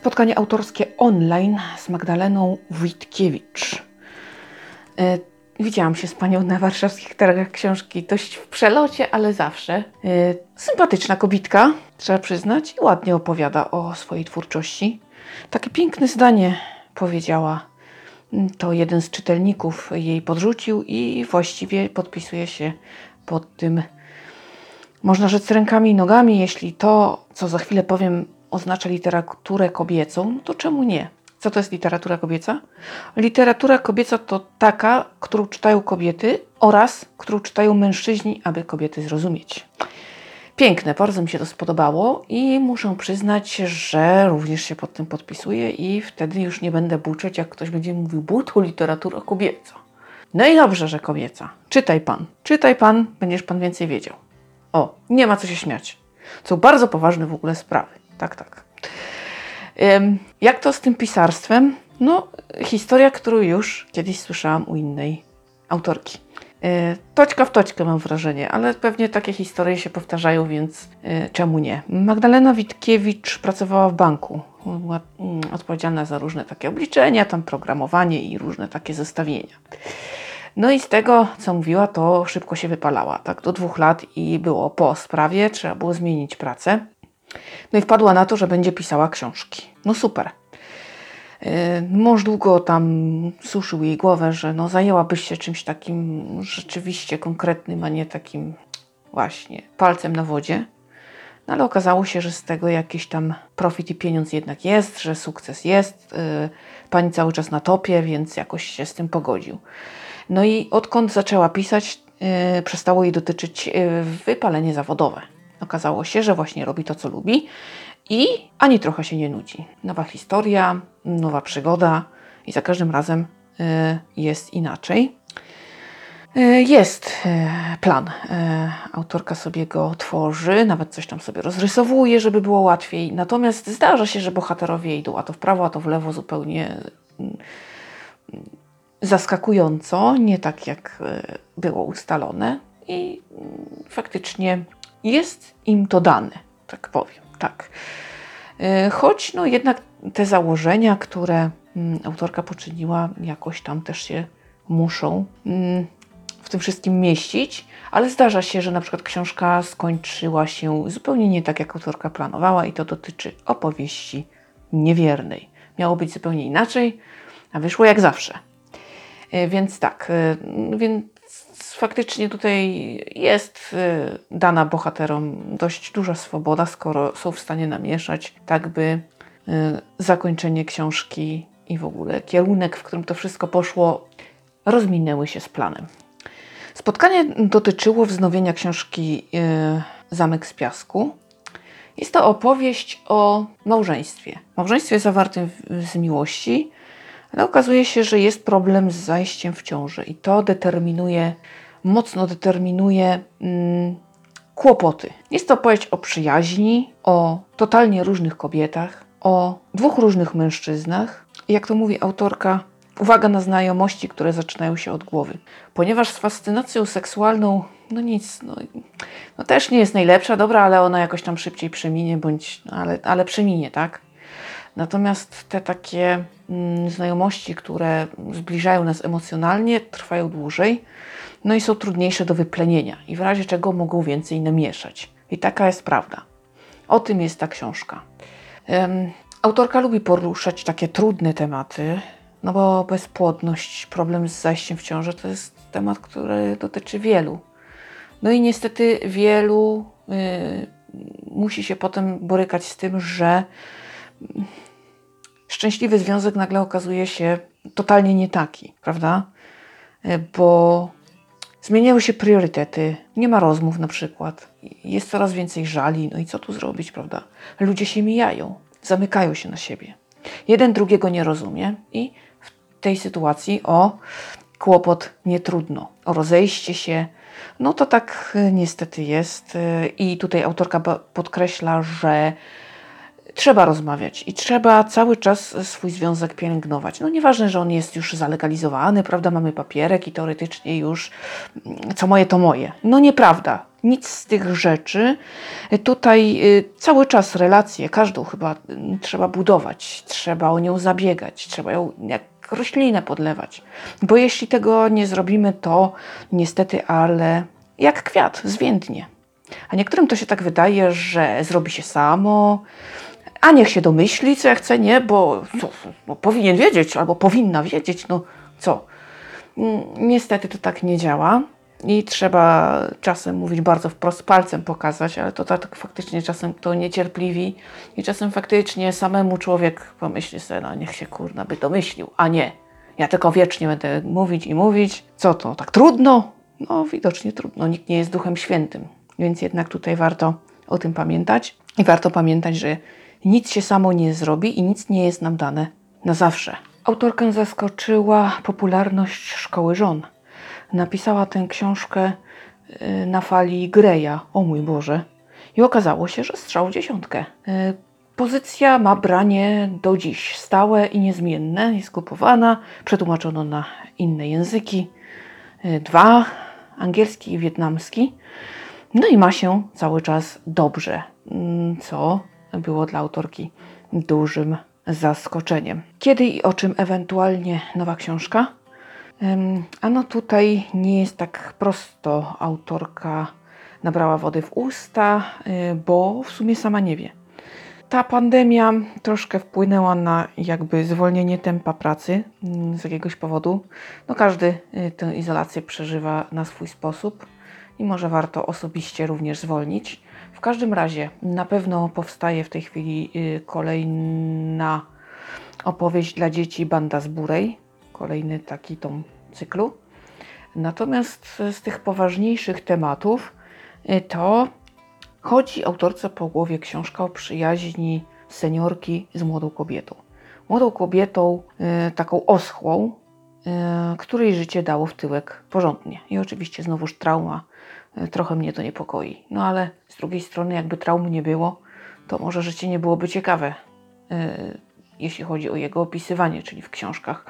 Spotkanie autorskie online z Magdaleną Witkiewicz. E, widziałam się z panią na warszawskich targach książki dość w przelocie, ale zawsze. E, sympatyczna kobitka, trzeba przyznać, i ładnie opowiada o swojej twórczości. Takie piękne zdanie powiedziała. To jeden z czytelników jej podrzucił i właściwie podpisuje się pod tym, można rzec rękami i nogami, jeśli to, co za chwilę powiem, oznacza literaturę kobiecą, no to czemu nie? Co to jest literatura kobieca? Literatura kobieca to taka, którą czytają kobiety oraz którą czytają mężczyźni, aby kobiety zrozumieć. Piękne, bardzo mi się to spodobało i muszę przyznać, że również się pod tym podpisuję i wtedy już nie będę buczeć, jak ktoś będzie mówił, bo to literatura kobieca. No i dobrze, że kobieca. Czytaj pan, czytaj pan, będziesz pan więcej wiedział. O, nie ma co się śmiać. Są bardzo poważne w ogóle sprawy. Tak, tak. Jak to z tym pisarstwem? No, historia, którą już kiedyś słyszałam u innej autorki. E, toczka w toczkę mam wrażenie, ale pewnie takie historie się powtarzają, więc e, czemu nie? Magdalena Witkiewicz pracowała w banku. Była mm, odpowiedzialna za różne takie obliczenia, tam programowanie i różne takie zestawienia. No i z tego, co mówiła, to szybko się wypalała. Tak, do dwóch lat i było po sprawie, trzeba było zmienić pracę. No i wpadła na to, że będzie pisała książki. No super. E, mąż długo tam suszył jej głowę, że no zajęłabyś się czymś takim rzeczywiście konkretnym, a nie takim właśnie palcem na wodzie. No ale okazało się, że z tego jakiś tam profit i pieniądz jednak jest, że sukces jest. E, pani cały czas na topie, więc jakoś się z tym pogodził. No i odkąd zaczęła pisać, yy, przestało jej dotyczyć yy, wypalenie zawodowe. Okazało się, że właśnie robi to, co lubi i ani trochę się nie nudzi. Nowa historia, nowa przygoda i za każdym razem yy, jest inaczej. Jest plan. Autorka sobie go tworzy, nawet coś tam sobie rozrysowuje, żeby było łatwiej. Natomiast zdarza się, że bohaterowie idą a to w prawo, a to w lewo zupełnie zaskakująco, nie tak jak było ustalone i faktycznie jest im to dane, tak powiem, tak. E, choć no jednak te założenia, które mm, autorka poczyniła, jakoś tam też się muszą mm, w tym wszystkim mieścić, ale zdarza się, że na przykład książka skończyła się zupełnie nie tak, jak autorka planowała i to dotyczy opowieści niewiernej. Miało być zupełnie inaczej, a wyszło jak zawsze. E, więc tak, e, więc faktycznie tutaj jest e, dana bohaterom dość duża swoboda, skoro są w stanie namieszać, tak by zakończenie książki i w ogóle kierunek, w którym to wszystko poszło, rozminęły się z planem. Spotkanie dotyczyło wznowienia książki Zamek z Piasku. Jest to opowieść o małżeństwie. Małżeństwie zawartym z miłości, ale okazuje się, że jest problem z zajściem w ciążę i to determinuje, mocno determinuje mm, kłopoty. Jest to opowieść o przyjaźni, o totalnie różnych kobietach, o dwóch różnych mężczyznach. Jak to mówi autorka, uwaga na znajomości, które zaczynają się od głowy. Ponieważ z fascynacją seksualną, no nic, no, no też nie jest najlepsza, dobra, ale ona jakoś tam szybciej przeminie, bądź, no ale, ale przeminie, tak? Natomiast te takie mm, znajomości, które zbliżają nas emocjonalnie, trwają dłużej, no i są trudniejsze do wyplenienia i w razie czego mogą więcej namieszać. I taka jest prawda. O tym jest ta książka. Um, autorka lubi poruszać takie trudne tematy, no bo bezpłodność, problem z zajściem w ciążę to jest temat, który dotyczy wielu. No i niestety wielu y, musi się potem borykać z tym, że szczęśliwy związek nagle okazuje się totalnie nie taki, prawda? E, bo zmieniały się priorytety, nie ma rozmów na przykład, jest coraz więcej żali, no i co tu zrobić, prawda? Ludzie się mijają, zamykają się na siebie. Jeden drugiego nie rozumie i w tej sytuacji o kłopot nie trudno, o rozejście się, no to tak e, niestety jest. E, I tutaj autorka podkreśla, że trzeba rozmawiać i trzeba cały czas swój związek pielęgnować. No nieważne, że on jest już zalegalizowany, prawda, mamy papierek i teoretycznie już mm, co moje to moje. No nieprawda. Nic z tych rzeczy. Tutaj y, cały czas relacje, każdą chyba y, trzeba budować, trzeba o nią zabiegać, trzeba ją jak roślinę podlewać. Bo jeśli tego nie zrobimy, to niestety, ale jak kwiat, zwiędnie. A niektórym to się tak wydaje, że zrobi się samo, a niech się domyśli, co ja chcę, nie, bo, bo powinien wiedzieć, albo powinna wiedzieć, no co. Mm, niestety to tak nie działa. I trzeba czasem mówić bardzo wprost, palcem pokazać, ale to tak faktycznie czasem to niecierpliwi i czasem faktycznie samemu człowiek pomyśli sobie, no niech się kurna by domyślił, a nie. Ja tylko wiecznie będę mówić i mówić. Co to, tak trudno? No widocznie trudno, nikt nie jest Duchem Świętym, więc jednak tutaj warto o tym pamiętać i warto pamiętać, że nic się samo nie zrobi i nic nie jest nam dane na zawsze. Autorkę zaskoczyła popularność szkoły żon napisała tę książkę y, na fali Greya, o mój Boże. I okazało się, że strzał dziesiątkę. Y, pozycja ma branie do dziś stałe i niezmienne, jest kupowana, przetłumaczono na inne języki. Y, dwa, angielski i wietnamski. No i ma się cały czas dobrze, mm, co było dla autorki dużym zaskoczeniem. Kiedy i o czym ewentualnie nowa książka? Ano tutaj nie jest tak prosto autorka nabrała wody w usta, y, bo w sumie sama nie wie. Ta pandemia troszkę wpłynęła na jakby zwolnienie tempa pracy mm, z jakiegoś powodu. No każdy y, tę izolację przeżywa na swój sposób i może warto osobiście również zwolnić. W każdym razie na pewno powstaje w tej chwili y, kolejna opowieść dla dzieci Banda z Burej kolejny taki tom cyklu. Natomiast z tych poważniejszych tematów y, to chodzi autorce po głowie książka o przyjaźni seniorki z młodą kobietą. Młodą kobietą, y, taką oschłą, y, której życie dało w tyłek porządnie. I oczywiście znowuż trauma trochę mnie to niepokoi. No ale z drugiej strony, jakby traum nie było, to może życie nie byłoby ciekawe, jeśli chodzi o jego opisywanie, czyli w książkach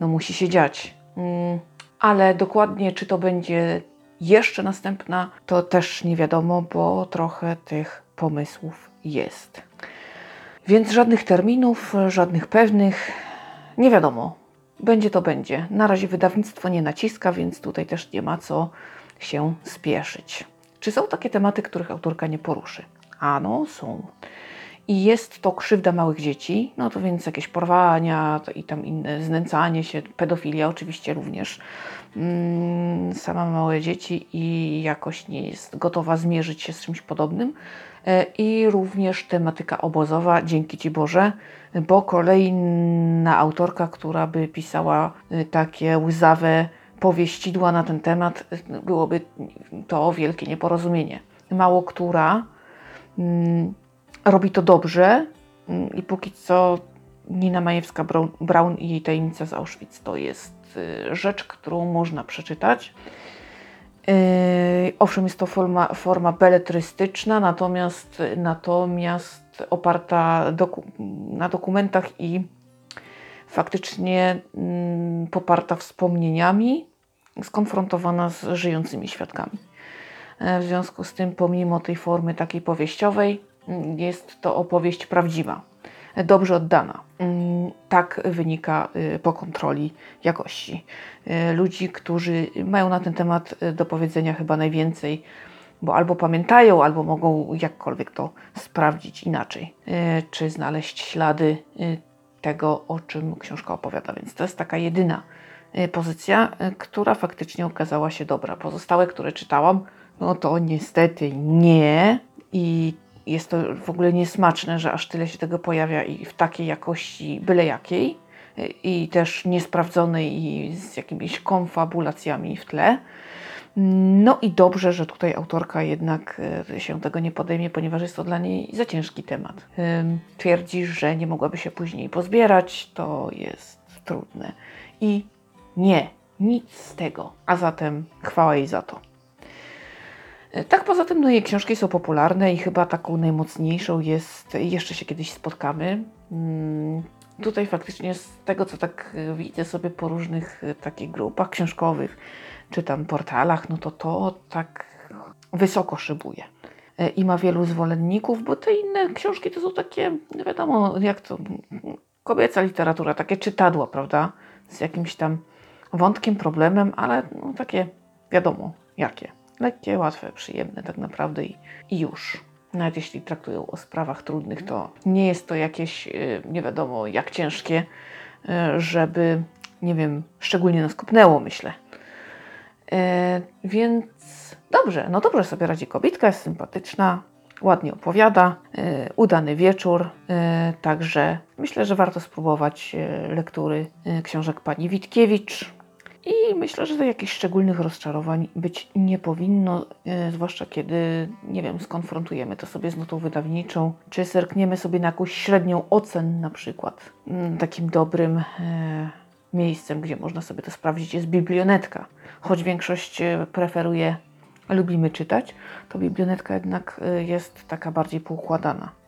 no musi się dziać. Mm, ale dokładnie, czy to będzie jeszcze następna, to też nie wiadomo, bo trochę tych pomysłów jest. Więc żadnych terminów, żadnych pewnych, nie wiadomo. Będzie to będzie. Na razie wydawnictwo nie naciska, więc tutaj też nie ma co się spieszyć. Czy są takie tematy, których autorka nie poruszy? Ano, są i jest to krzywda małych dzieci, no to więc jakieś porwania i tam inne znęcanie się, pedofilia oczywiście również. Mm, sama małe dzieci i jakoś nie jest gotowa zmierzyć się z czymś podobnym. E, I również tematyka obozowa, dzięki Ci Boże, bo kolejna autorka, która by pisała e, takie łzawe powieścidła na ten temat, byłoby to wielkie nieporozumienie. Mało która mm, robi to dobrze mm, i póki co Nina Majewska-Braun i jej tajemnica z Auschwitz to jest y, rzecz, którą można przeczytać. Yy, owszem, jest to forma, forma beletrystyczna, natomiast, natomiast oparta doku, na dokumentach i faktycznie mm, poparta wspomnieniami, skonfrontowana z żyjącymi świadkami. E, w związku z tym, pomimo tej formy takiej powieściowej, jest to opowieść prawdziwa, dobrze oddana. Mm, tak wynika y, po kontroli jakości. Y, ludzi, którzy mają na ten temat y, do powiedzenia chyba najwięcej, bo albo pamiętają, albo mogą jakkolwiek to sprawdzić inaczej, czy znaleźć ślady tego, o czym książka opowiada. Więc to jest taka jedyna pozycja, która faktycznie okazała się dobra. Pozostałe, które czytałam, no to niestety nie. I jest to w ogóle niesmaczne, że aż tyle się tego pojawia i w takiej jakości byle jakiej i też niesprawdzonej i z jakimiś konfabulacjami w tle. No i dobrze, że tutaj autorka jednak się tego nie podejmie, ponieważ jest to dla niej za ciężki temat. Twierdzi, że nie mogłaby się później pozbierać, to jest trudne. I nie, nic z tego. A zatem chwała jej za to. Tak, poza tym no, jej książki są popularne i chyba taką najmocniejszą jest Jeszcze się kiedyś spotkamy. Hmm, tutaj faktycznie z tego, co tak widzę sobie po różnych e, takich grupach książkowych, czy tam portalach, no to to tak wysoko szybuje e, i ma wielu zwolenników, bo te inne książki to są takie, nie wiadomo jak to, kobieca literatura, takie czytadła, prawda, z jakimś tam wątkiem, problemem, ale no, takie wiadomo jakie. Lekkie, łatwe, przyjemne tak naprawdę i, i już. Nawet jeśli traktują o sprawach trudnych, to nie jest to jakieś y, nie wiadomo jak ciężkie, y, żeby, nie wiem, szczególnie nas kopnęło, myślę. E, więc dobrze, no dobrze sobie radzi kobitka, jest sympatyczna, ładnie opowiada, udany wieczór, także myślę, że warto spróbować lektury książek pani Witkiewicz. I myślę, że jakichś szczególnych rozczarowań być nie powinno, e, zwłaszcza kiedy, nie wiem, skonfrontujemy to sobie z notą wydawniczą, czy zerkniemy sobie na jakąś średnią ocen na przykład. Mm, Takim dobrym e, miejscem, gdzie można sobie to sprawdzić jest biblionetka. Choć większość e, preferuje, lubimy czytać, to biblionetka jednak jest taka bardziej poukładana.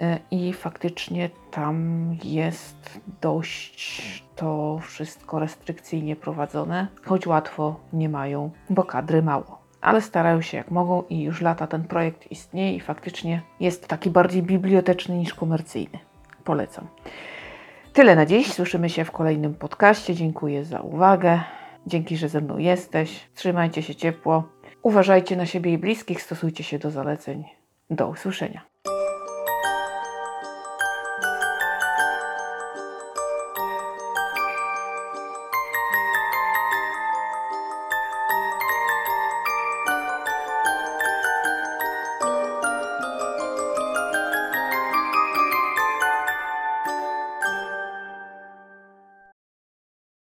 E, I faktycznie tam jest dość to wszystko restrykcyjnie prowadzone, choć łatwo nie mają, bo kadry mało. Ale starają się jak mogą i już lata ten projekt istnieje i faktycznie jest taki bardziej biblioteczny niż komercyjny. Polecam. Tyle na dziś. Słyszymy się w kolejnym podcaście. Dziękuję za uwagę. Dzięki, że ze mną jesteś. Trzymajcie się ciepło. Uważajcie na siebie i bliskich, stosujcie się do zaleceń. Do usłyszenia.